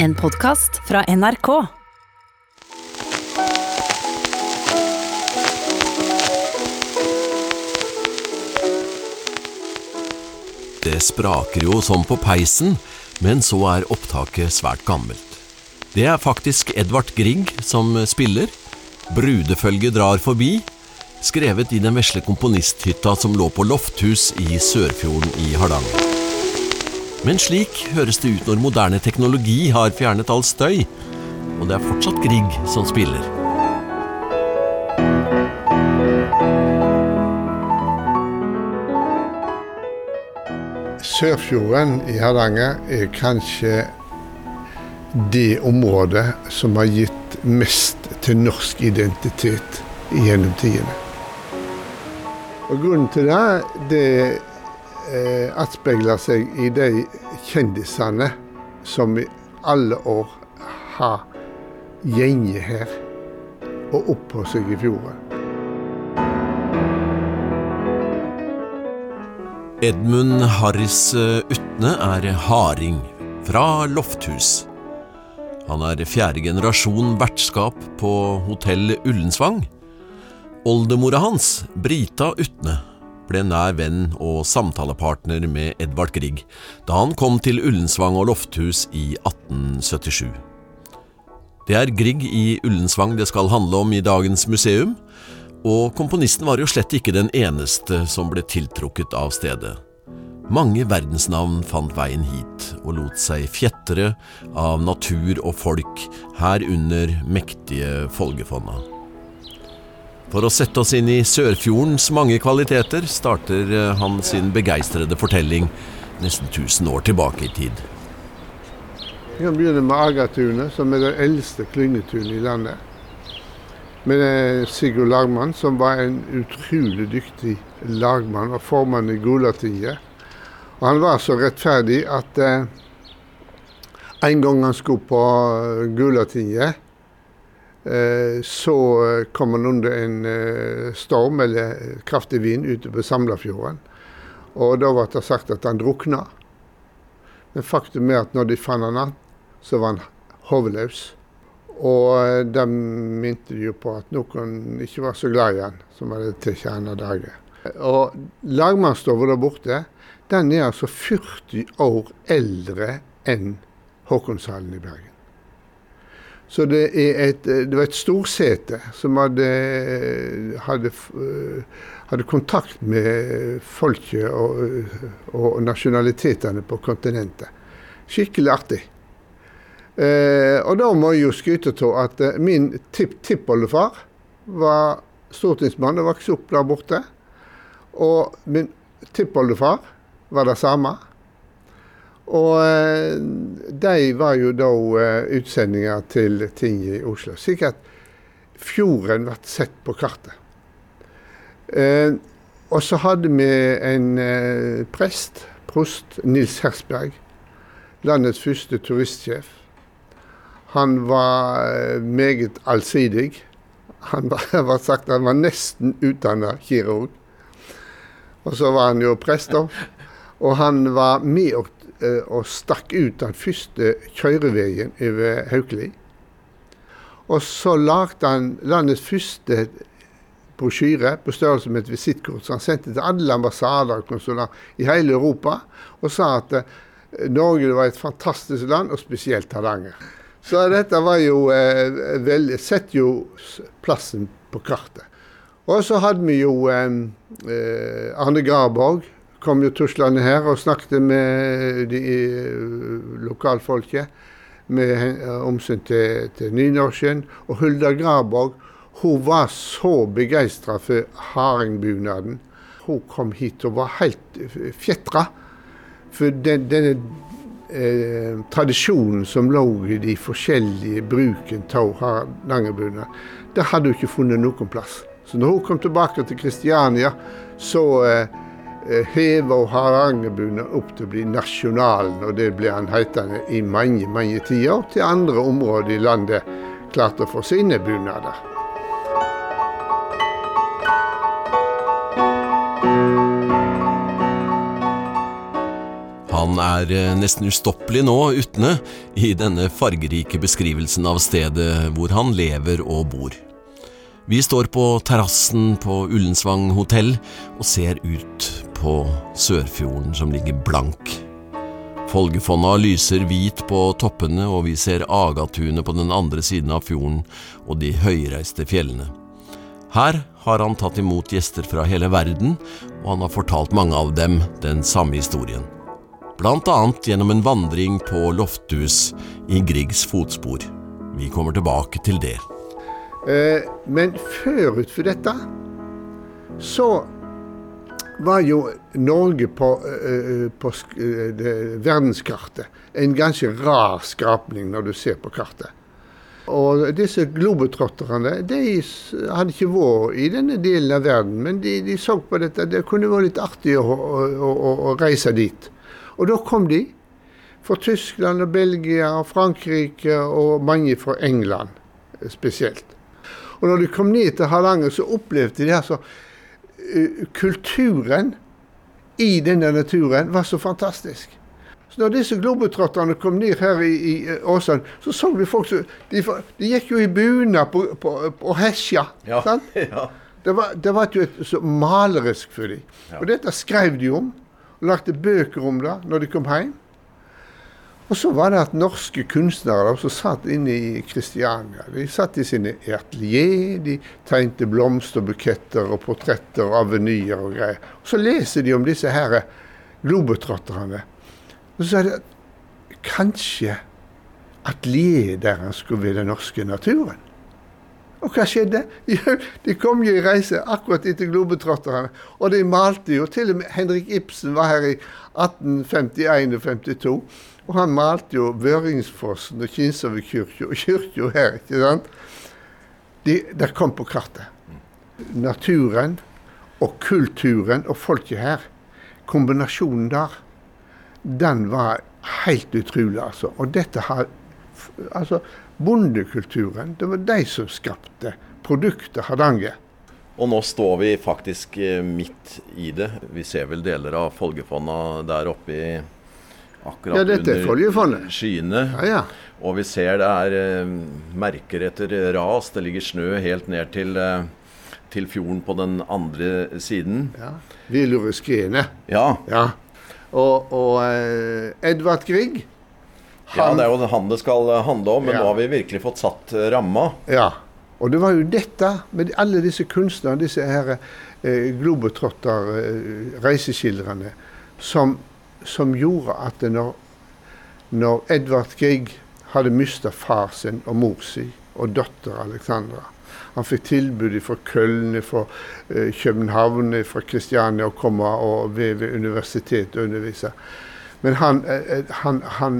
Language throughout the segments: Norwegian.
En podkast fra NRK. Det spraker jo sånn på peisen, men så er opptaket svært gammelt. Det er faktisk Edvard Grieg som spiller. Brudefølget drar forbi, skrevet i den vesle komponisthytta som lå på Lofthus i Sørfjorden i Hardanger. Men slik høres det ut når moderne teknologi har fjernet all støy, og det er fortsatt Grieg som spiller. Sørfjorden i Hardanger er kanskje det området som har gitt mest til norsk identitet gjennom tidene. Og Grunnen til det, det eh, atspeiler seg i de kjendisene som i alle år har gjenget her og oppholdt seg i fjorden. Edmund Harris Utne er harding fra Lofthus. Han er fjerde generasjon vertskap på hotell Ullensvang. Oldemora hans, Brita Utne, ble nær venn og samtalepartner med Edvard Grieg da han kom til Ullensvang og Lofthus i 1877. Det er Grieg i Ullensvang det skal handle om i dagens museum, og komponisten var jo slett ikke den eneste som ble tiltrukket av stedet. Mange verdensnavn fant veien hit og lot seg fjetre av natur og folk, herunder mektige Folgefonna. For å sette oss inn i Sørfjordens mange kvaliteter starter han sin begeistrede fortelling nesten 1000 år tilbake i tid. Vi kan begynne med Agatunet, som er det eldste klyngetunet i landet med Sigurd Lagmann, som var en utrolig dyktig lagmann og formann i Gulatinget. Og han var så rettferdig at eh, en gang han skulle på Gulatinget, eh, så kom han under en eh, storm eller kraftig vind ute på Samlafjorden. Og da ble det sagt at han drukna. Men faktum er at når de fant han igjen, så var han hodeløs. Og de minte jo på at noen ikke var så glad i han, som hadde tatt han av dage. Og lagmannsstova der borte, den er altså 40 år eldre enn Håkonshallen i Bergen. Så det, et, det var et storsete som hadde, hadde, hadde kontakt med folket og, og nasjonalitetene på kontinentet. Skikkelig artig. Eh, og da må jeg jo skryte av at eh, min tipp-tippoldefar var stortingsmann og vokste opp der borte. Og min tippoldefar var det samme. Og eh, de var jo da eh, utsendinger til ting i Oslo. Slik at fjorden ble sett på kartet. Eh, og så hadde vi en prest, prost Nils Hersberg, landets første turistsjef. Han var meget allsidig. Han var, sagt han var nesten utdanna kirurg. Og så var han jo prest, da. Og han var med og, og stakk ut den første kjøreveien over Haukeli. Og så lagde han landets første brosjyre på størrelse med et visittkort. Så han sendte til alle ambassader og konsulat i hele Europa og sa at Norge var et fantastisk land, og spesielt Hardanger. Så dette var jo eh, vel, Setter jo plassen på kartet. Og så hadde vi jo eh, Arne Garborg. Kom jo tuslende her og snakket med de lokalfolket med omsyn til, til nynorsken. Og Hulda Graborg hun var så begeistra for hardingbunaden. Hun kom hit og var helt fjetra. For den, denne eh, tradisjonen som lå i de forskjellige bruken av hardangerbunad, det hadde hun ikke funnet noen plass. Så når hun kom tilbake til Kristiania, så eh, heva hardangerbunad opp til å bli nasjonalen, og det ble han hetende i mange, mange tiår, til andre områder i landet klarte å få sine bunader. Han er eh, nesten ustoppelig nå, Utne, i denne fargerike beskrivelsen av stedet hvor han lever og bor. Vi står på terrassen på Ullensvang hotell og ser ut på Sørfjorden som ligger blank. Folgefonna lyser hvit på toppene, og vi ser Agatunet på den andre siden av fjorden og de høyreiste fjellene. Her har han tatt imot gjester fra hele verden, og han har fortalt mange av dem den samme historien. Blant annet gjennom en vandring på Lofthus i Griegs fotspor. Vi kommer tilbake til det. Eh, men forut for dette så var jo Norge på, eh, på sk- eh, verdenskartet en ganske rar skrapning når du ser på kartet. Og disse globetrotterne de hadde ikke vært i denne delen av verden, men de, de så på dette. Det kunne vært litt artig å, å, å, å reise dit. Og da kom de. Fra Tyskland og Belgia og Frankrike og mange fra England eh, spesielt. Og når de kom ned til Hardanger, så opplevde de det altså eh, Kulturen i denne naturen var så fantastisk. Så når disse globetrotterne kom ned her i, i eh, Åsane, så så vi folk som de, de gikk jo i bunad på, på, på hesja. sant? ja. Det var, det var jo et, så malerisk for dem. Og dette skrev de om, og lagde bøker om det når de kom hjem. Og så var det at norske kunstnere også satt inne i Kristiania. De satt i sine atelier, de tegnte blomsterbuketter og portretter og avenyer og greier. Og så leser de om disse her globetrotterne. Og så sa de at kanskje atelieret deres skulle være den norske naturen. Og hva skjedde? Jo, de kom jo i reise akkurat etter globetrotterne. Og de malte jo. Til og med Henrik Ibsen var her i 1851 og 52. Og han malte jo Vøringsfossen og Kinsarvik og kirka her. ikke sant? De, det kom på kartet. Naturen og kulturen og folket her, kombinasjonen der, den var helt utrolig, altså. Og dette har Altså, bondekulturen, det var de som skapte produktet Hardanger. Og nå står vi faktisk eh, midt i det. Vi ser vel deler av Folgefonna der oppe i akkurat Ja, dette er under skyene. Ja, ja. Og vi ser det er eh, merker etter ras. Det ligger snø helt ned til, eh, til fjorden på den andre siden. ja. Villoreskriene. Ja, Ja. Og, og eh, Edvard Grieg ja, det er jo han det skal handle om, men Ja. nå har vi virkelig fått satt ramma. Ja. Og det var jo dette, med alle disse kunstnerne, disse her eh, globetrotter, eh, som, som gjorde at når, når Edvard Grieg hadde mista far sin og mor si og datter Alexandra Han fikk tilbud fra Köln, fra eh, København, fra Kristiania å komme og ved, ved universitetet og undervise. Men han, eh, han, han,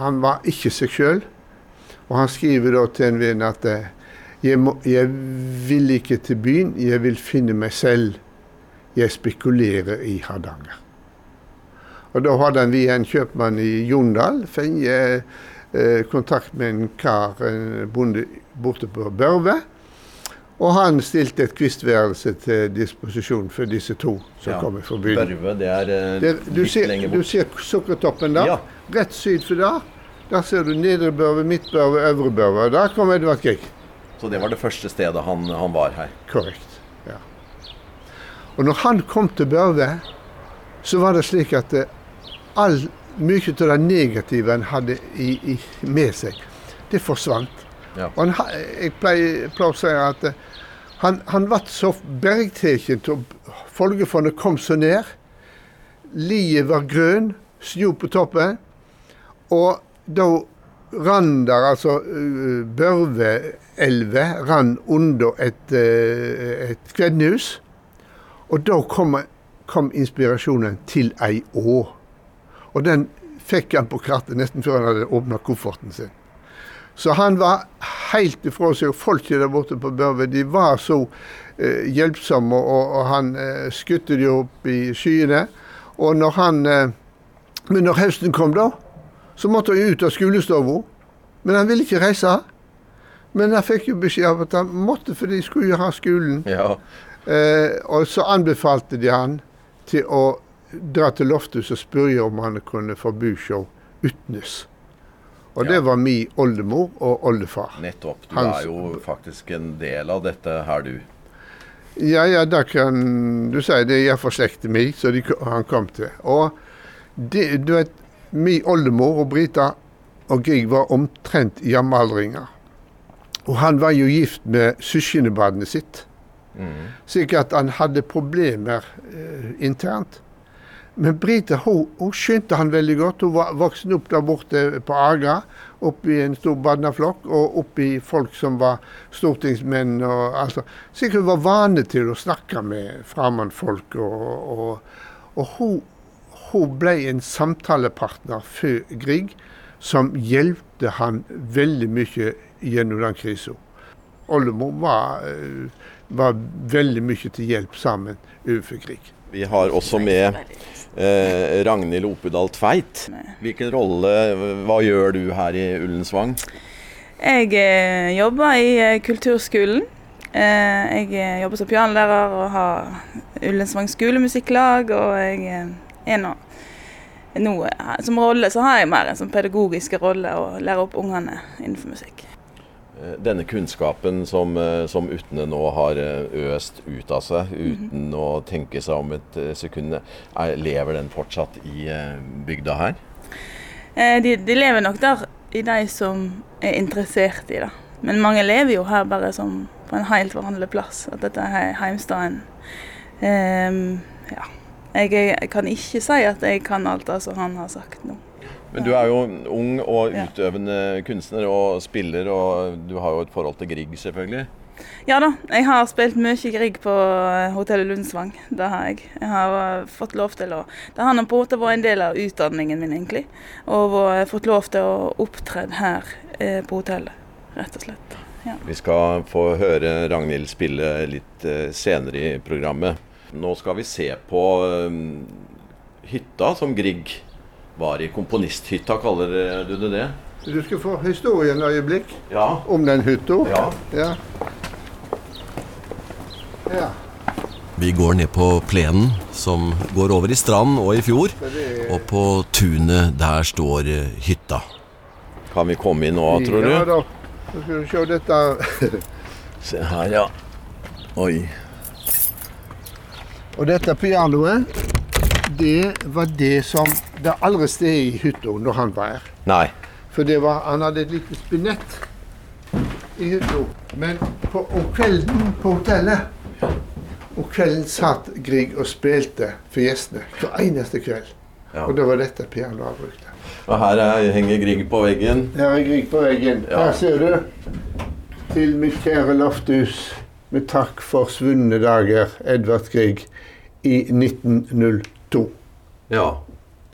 han var ikke seg sjøl. Og han skriver da til en venn at eh, jeg, må, jeg vil ikke til byen, jeg vil finne meg selv. Jeg spekulerer i Hardanger. Og da hadde vi en kjøpmann i Jondal funnet eh, kontakt med en kar, en bonde borte på Børve. Og han stilte et kvistværelse til disposisjon for disse to som Ja. kommer fra byen. Børve, det er eh, Der, du, litt ser, lenger du ser sukkertoppen der. Ja. Rett syd for der. Der ser du nedre børve, Midt Børve, øvre børve. Der kom Edvard Grieg. Så det var det første stedet han, han var her. Korrekt. ja. Og når han kom til Børve, så var det slik at eh, all, mye av det negative han hadde i, i, med seg, det forsvant. Ja. Og han, jeg pleier, pleier å si at eh, han, han ble så bergtatt til Folgefondet kom så ned. Liet var grønn, snø på toppen. Og da rann der altså uh, Børveelva rann under et, uh, et kvednehus. Og da kom, kom inspirasjonen til ei å. Og den fikk han på kartet nesten før han hadde åpna kofferten sin. Så han var helt ifra seg. og Folket der borte på Børve de var så eh, hjelpsomme, og, og han eh, skutte de opp i skyene. Og når han eh, Men når høsten kom, da, så måtte han ut av skolestua. Men han ville ikke reise. Men han fikk jo beskjed om at han måtte, for de skulle jo ha skolen. Ja. Eh, og så anbefalte de han til å dra til Lofthus og spørre om han kunne få bushow Utnes. Og det var min oldemor og oldefar. Nettopp. Du Hans- er jo faktisk en del av dette her, du. Ja, ja, da kan du si det er iallfall slekten min så de, han kom til. Og det, du vet, min oldemor og Brita og Grieg var omtrent jamaldringer. Og han var jo gift med søskenbarnet sitt, slik at han hadde problemer eh, internt. Men Brita hun, hun skjønte han veldig godt. Hun var voksen opp der borte på Agra, oppi en stor barneflokk, og oppi folk som var stortingsmenn. og altså, Sikkert hun var vane til å snakke med fremmedfolk. Og, og, og hun, hun ble en samtalepartner for Grieg, som hjelpte han veldig mye gjennom den krisa. Oldemor var, eh, var veldig mye til hjelp sammen overfor Grieg. Vi har også med eh, Ragnhild Opedal Tveit. Hvilken rolle, hva gjør du her i Ullensvang? Jeg eh, jobber i eh, kulturskolen. Eh, jeg eh, jobber som pianolærer og har Ullensvang skolemusikklag. Og jeg eh, er nå Som rolle så har jeg mer en sånn pedagogisk rolle å lære opp ungene innenfor musikk. Eh, Denne kunnskapen som, eh, som Utne nå har eh, øst ut av seg uten å tenke seg om et sekund, er, lever den fortsatt i bygda her? De, de lever nok der i de som er interessert i det. Men mange lever jo her bare som på en helt vanlig plass. At dette er heimstaden. Um, ja. Jeg, jeg kan ikke si at jeg kan alt det som han har sagt nå. Men du er jo ung og Ja. utøvende kunstner og spiller, og du har jo et forhold til Grieg, selvfølgelig. Ja da, jeg har spilt mye Grieg på eh, hotellet Lundsvang. Det har jeg. Jeg har eh, fått lov til å Det har på en måte vært en del av utdanningen min, egentlig. Og vært- fått lov til å opptre her eh, på hotellet, rett og slett. Vi skal få høre Ragnhild spille litt eh, senere i programmet. Nå skal vi se på eh, hytta som Grieg var i. Komponisthytta, kaller du det det? Du skal få historien øyeblikk Ja. om den hytta. ja. Ja. ja. Vi går ned på plenen som går over i strand og i fjord. Og på tunet der står eh, hytta. Kan vi komme inn nå, tror Ja du? da. Så skal du se dette. Se her, ja. Oi. Og dette pianoet, det var det som Det er aldri sted i hytta når han var her. Nei. For det var, han hadde et lite spinett i hytta. Men på, om kvelden på hotellet Om kvelden satt Grieg og spilte for gjestene hver eneste kveld. Ja. Og det var dette pianoet han brukte. Og her er, henger Grieg på veggen. Her er Grieg på veggen. Ja. Her ser du. Til mitt kjære Lofthus, med takk for svunne dager, Edvard Grieg, i 1902. Ja.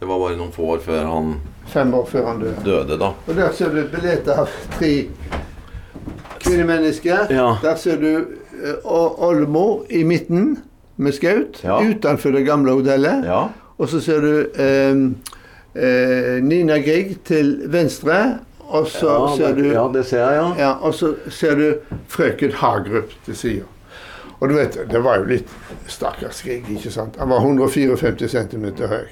Det var bare noen få år før han Fem år før han døde. døde, da. Og der ser du et bilde av tre kvinnemennesker. Ja. Der ser du uh, o- oldemor i midten med skaut Ja. utenfor det gamle hotellet. Ja. Og så ser du um, uh, Nina Grieg til venstre. Og så ser du ja, det ser jeg, ja. Ja, og så ser du frøken Hagerup til sida. Og du vet, det var jo litt stakkars Grieg, ikke sant? Han var 154 cm høy.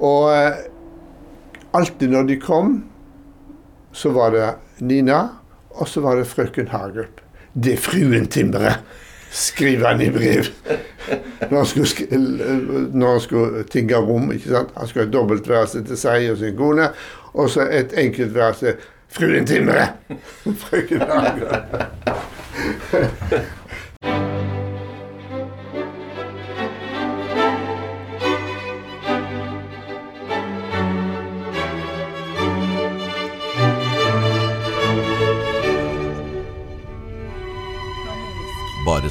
Og eh, alltid når de kom, så var det Nina, og så var det frøken Hagerup. Det er fruen Timbre, skriver han i brev. Når han skulle, sk- når skulle tigge rom. ikke sant? Han skulle ha dobbeltværelse til seg og sin kone, og så et enkeltværelse. Fruen Timbre! Frøken Hagerup.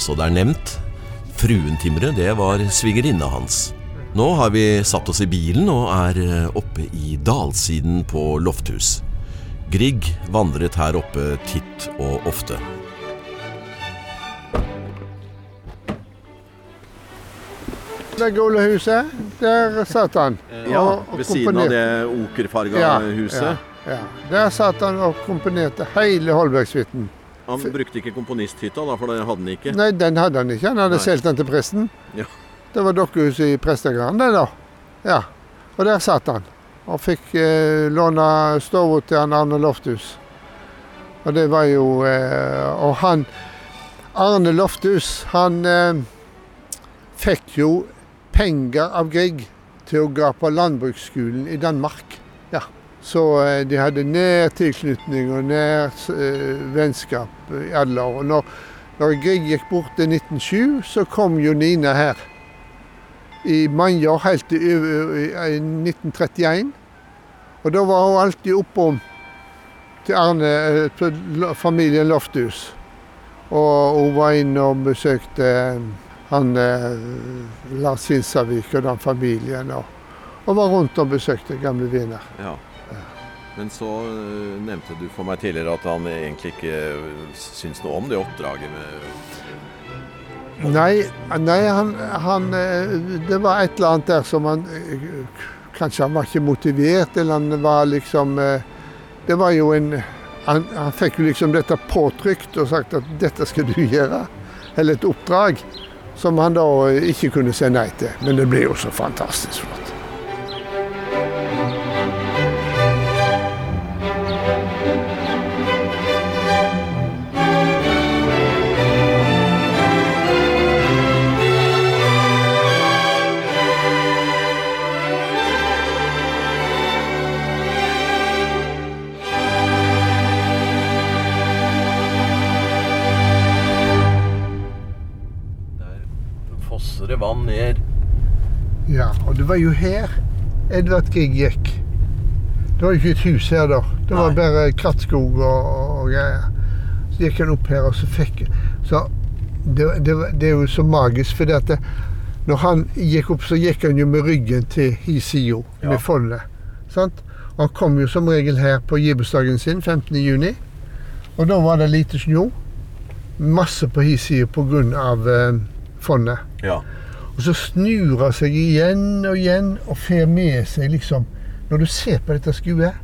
Så det er nevnt. Fruentimre, det var svigerinna hans. Nå har vi satt oss i bilen og er eh, oppe i dalsiden på Lofthus. Grieg vandret her oppe titt og ofte. Det gule huset, der satt han. og- og det okerfarga Ja, Ja, ja. Der satt han og komponerte hele Holbergsuiten. Han brukte ikke komponisthytta, da, for det hadde han ikke. Nei, den hadde han ikke. Han hadde Nei. solgt den til presten. Ja. Det var dokkehuset i prestegraden, det, da. Ja. Og der satt han. Og fikk eh, låne stua til han Arne Lofthus. Og det var jo eh, Og han Arne Lofthus, han eh, fikk jo penger av Grieg til å gå på landbruksskolen i Danmark. Så eh, de hadde nær tilknytning og nær eh, vennskap i alle år. Når, når Grieg gikk bort i 1907, så kom jo Nina her. I mange år, helt til i 1931. Og da var hun alltid oppom til Arne, eh, familien Lofthus. Og hun var inne og besøkte eh, han Lars Sinsavik og den familien. Og, og var rundt og besøkte gamle venner. Ja. Men så eh, nevnte du for meg tidligere at han egentlig ikke eh, syns noe om det oppdraget med Nei, nei han, han eh, Det var et eller annet der som han Kanskje han var ikke motivert, eller han var liksom Det var jo en Han, han fikk jo liksom dette påtrykt og sagt at dette skal du gjøre. Eller et oppdrag som han da ikke kunne si nei til. Men det ble jo så fantastisk flott. Det var jo her Edvard Grieg gikk. Det var jo ikke et hus her da. Det var Nei. bare krattskog og, og greier. Så gikk han opp her, og så fikk Så det, det, det er jo så magisk, for det, når han gikk opp, så gikk han jo med ryggen til Hisio, Ja. med fondet. Sant? Og han kom jo som regel her på gibursdagen sin, 15. juni. Og da var det lite snø. Masse på Hisio pga. Eh, fondet. Ja. Og så snur han seg igjen og igjen og får med seg liksom Når du ser på dette skuet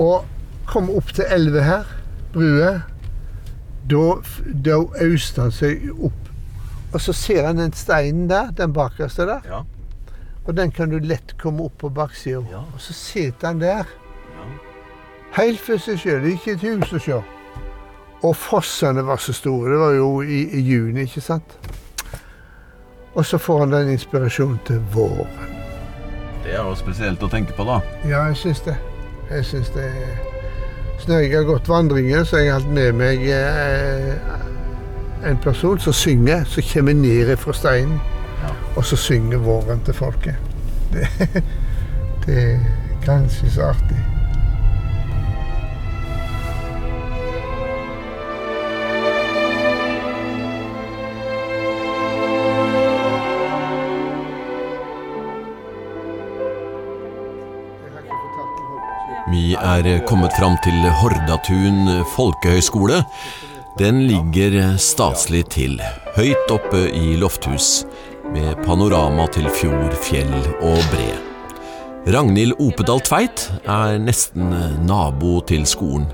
og kommer opp til elva her, brua, da, da auster han seg opp. Og så ser han den steinen der, den bakerste der. Ja. Og den kan du lett komme opp på baksida. Ja. Og så sitter han der. Ja. Helt for seg sjøl. Ikke et hus å sjå. Og fossene var så store. Det var jo i, i juni, ikke sant? Og så får han den inspirasjonen til våren. Det er jo spesielt å tenke på, da. Ja, jeg syns det. Jeg syns det er Så når jeg har gått vandringer, så har jeg hatt med meg eh, en person som synger, som kommer ned fra steinen, Ja. og så synger våren til folket. Det, det er ganske så artig. Er kommet fram til Hordatun folkehøgskole. Den ligger staselig til, høyt oppe i lofthus, med panorama til fjord, fjell og bre. Ragnhild Opedal Tveit er nesten nabo til skolen,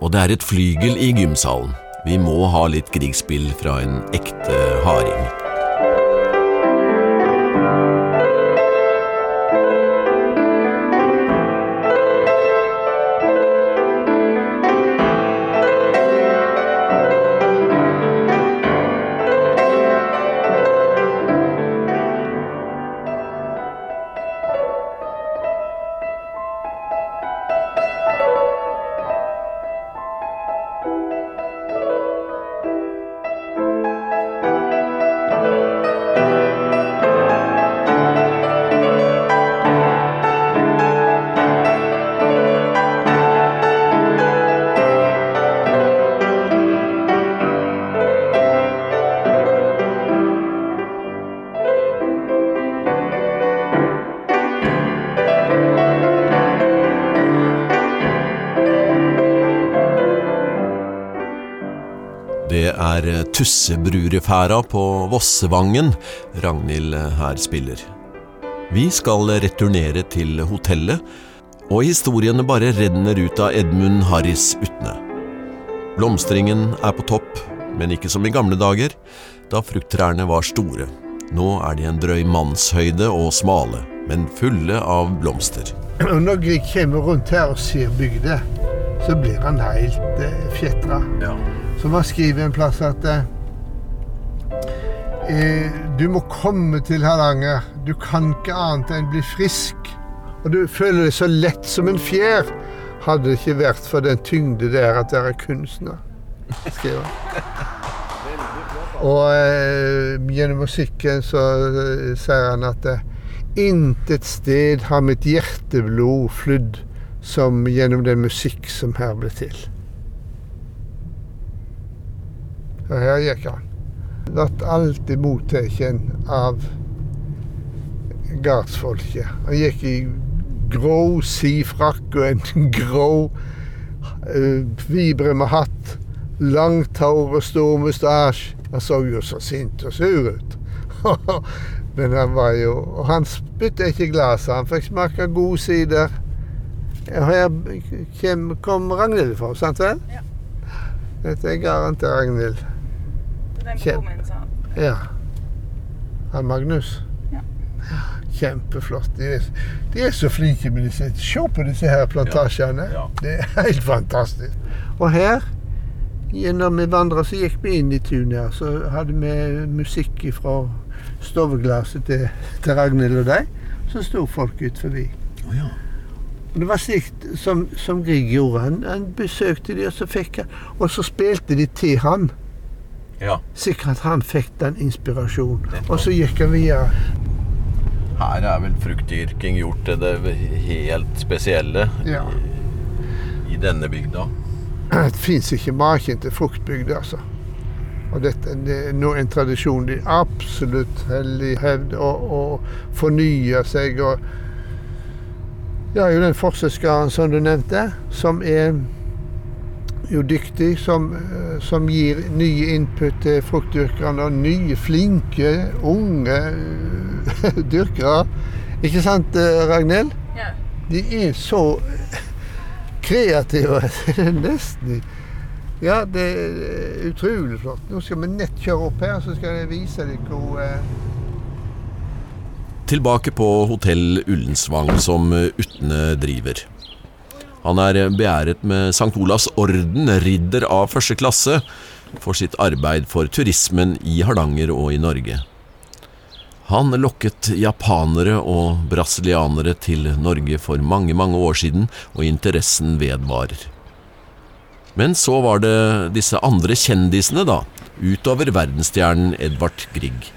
og det er et flygel i gymsalen. Vi må ha litt Grieg-spill fra en ekte harding. Tussebrurefæra på Vossevangen Ragnhild her spiller. Vi skal returnere til hotellet, og historiene bare renner ut av Edmund Harris Utne. Blomstringen er på topp, men ikke som i gamle dager, da frukttrærne var store. Nå er de en drøy mannshøyde og smale, men fulle av blomster. Når Grieg kommer rundt her og ser bygda, så blir han helt eh, fjetra. Ja. Som han skriver en plass at eh, eh, du må komme til Hardanger. Du kan ikke annet enn bli frisk. Og du føler deg så lett som en fjær. Hadde det ikke vært for den tyngde der at dere er kunstner, skriver. Og eh, gjennom musikken så eh, sier han at eh, intet sted har mitt hjerteblod flydd som gjennom den musikk som her ble til. Og her gikk han. Ble alltid mottatt av gardsfolket. Han gikk i grå sifrakk og en grå uh, vibre med hatt. Langt hår og stor mustasje. Han så jo så sint og sur ut. Men han var jo Og han spytta ikke glasset. Han fikk smake god sider. Her kom, kom Ragnhild fra, sant vel? Ja. Dette er garantert Ragnhild. Den Kjem- broren min sa Ja. Han Magnus? Ja. Kjempeflott. De er, de er så flinke med disse Se på disse her plantasjene. Ja. Det er helt fantastisk. Og her, når vi vandra, så gikk vi inn i tunet her. Så hadde vi musikk fra stoveglasset til, til Ragnhild og deg. Så sto folk ut forbi. Å ja. Og Det var slikt som, som Grieg gjorde. Han, han besøkte de, og så fikk han Og så spilte de til han. Ja. Sikkert han fikk den inspirasjonen. Og så gikk han videre. Her er vel fruktdyrking gjort til det helt spesielle Ja. i, i denne bygda. Det fins ikke maken til fruktbygd, altså. Og dette det er nå en tradisjon de absolutt heldig, hevd og, og fornyer seg. og Ja, jo den forskerskaren som du nevnte, som er jo dyktig, som, eh, som gir nye input til fruktdyrkerne. Og nye, flinke, unge dyrkere. Ikke sant, eh, Ragnhild? Ja. De er så kreative. Det er nesten Ja, det er utrolig flott. Nå skal vi nett kjøre opp her, så skal jeg vise dere hvor eh, Tilbake på hotell Ullensvang som Utne driver. Han er beæret med St. Olavs orden, ridder av første klasse, for sitt arbeid for turismen i Hardanger og i Norge. Han lokket japanere og brasilianere til Norge for mange, mange år siden, og interessen vedvarer. Men så var det disse andre kjendisene, da, utover verdensstjernen Edvard Grieg.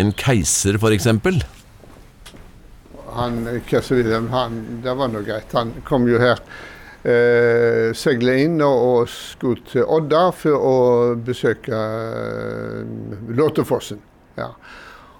En keiser, for eksempel. Han Wilhelm, han, det var nå greit. Han kom jo her. Eh, Seile inn og, og skulle til Odda for å besøke eh, Låtefossen. Ja.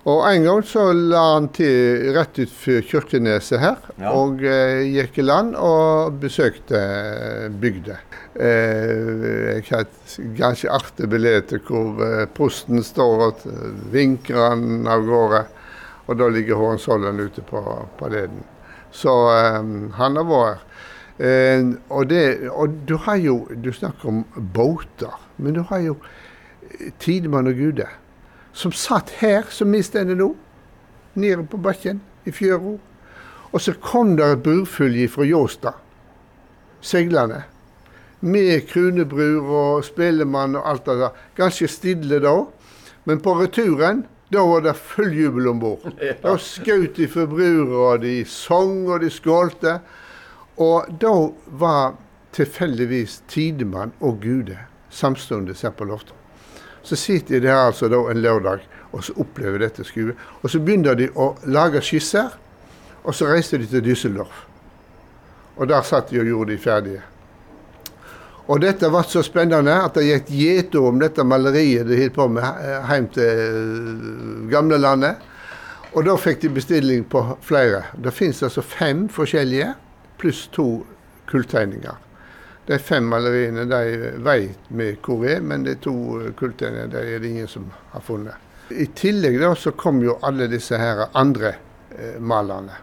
Og en gang så la han til rett utenfor Kirkeneset her, Ja. og eh, gikk i land og besøkte eh, bygda. Eh, jeg har et ganske artig bilde hvor eh, prosten står og vinker han av gårde. Og da ligger Hohenzollern ute på, på leden. Så um, han har vært her. Eh, og, det, og du har jo Du snakker om båter, men du har jo eh, Tidemann og Gude. Som satt her, som vi står nå. Nede på bakken i fjøra. Og så kom der et burfylje fra Jåstad, seilende. Med krunebrur og Spellemann og alt det der. Ganske stille da. Men på returen, da var det full jubel om bord. Da skjøt de for brura, de sang og de skålte. Og da var tilfeldigvis Tidemann og Gude samtidig her på loftet. Så sitter de der altså da en lørdag og så opplever dette skuet. Og så begynner de å lage skisser, og så reiser de til Düsseldorf. Og der satt de og gjorde de ferdige. Og dette ble så spennende at det gikk gjetord om dette maleriet de holdt på med eh, hjem til eh, gamlelandet. Og da fikk de bestilling på flere. Det finnes altså fem forskjellige, pluss to kulltegninger. De fem maleriene de vet vi hvor er, men de to eh, kulltegningene de er det ingen som har funnet. I tillegg da så kom jo alle disse her andre eh, malerne.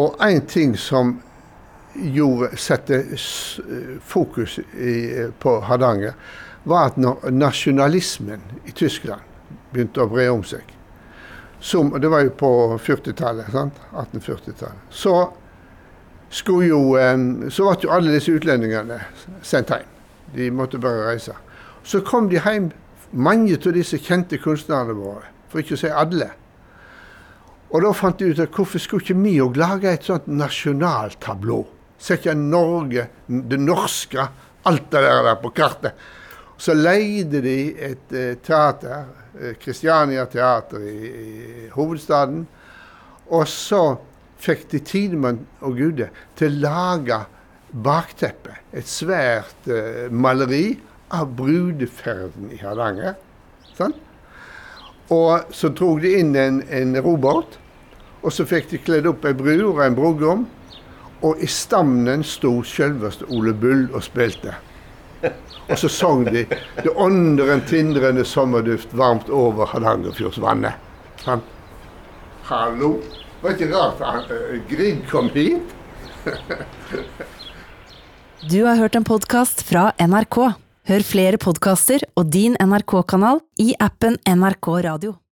Og en ting som gjorde, sette fokus i, på Hardanger, var at når nasjonalismen i Tyskland begynte å bre om seg. Som, det var jo på 40-tallet. 1840-tallet. Så skulle jo eh, Så ble jo alle disse utlendingene sendt hjem. De måtte bare reise. Så kom de hjem, mange av disse kjente kunstnerne våre, for ikke å si alle. Og da fant de ut at hvorfor skulle ikke vi òg lage et sånt nasjonaltablå? Sette Norge, det norske, alt det der, der på kartet. Så leide de et eh, teater, Kristiania eh, Teater i, i, hovedstaden. Og så fikk de Tidemann og Gude til å lage bakteppet. Et svært uh, maleri av brudeferden i Hardanger. Sånn? Og så drog de inn en, en robåt, og så fikk de kledd opp ei brud og en brudgom. Og i stammen sto selveste Ole Bull og spilte. Og så sang de 'Det ånder en tindrende sommerduft varmt over Hardangerfjordsvannet'. Sånn. Hallo? Var ikke rart at uh, Grieg kom hit? du har hørt en podkast fra NRK. Hør flere podkaster og din NRK-kanal i appen NRK Radio.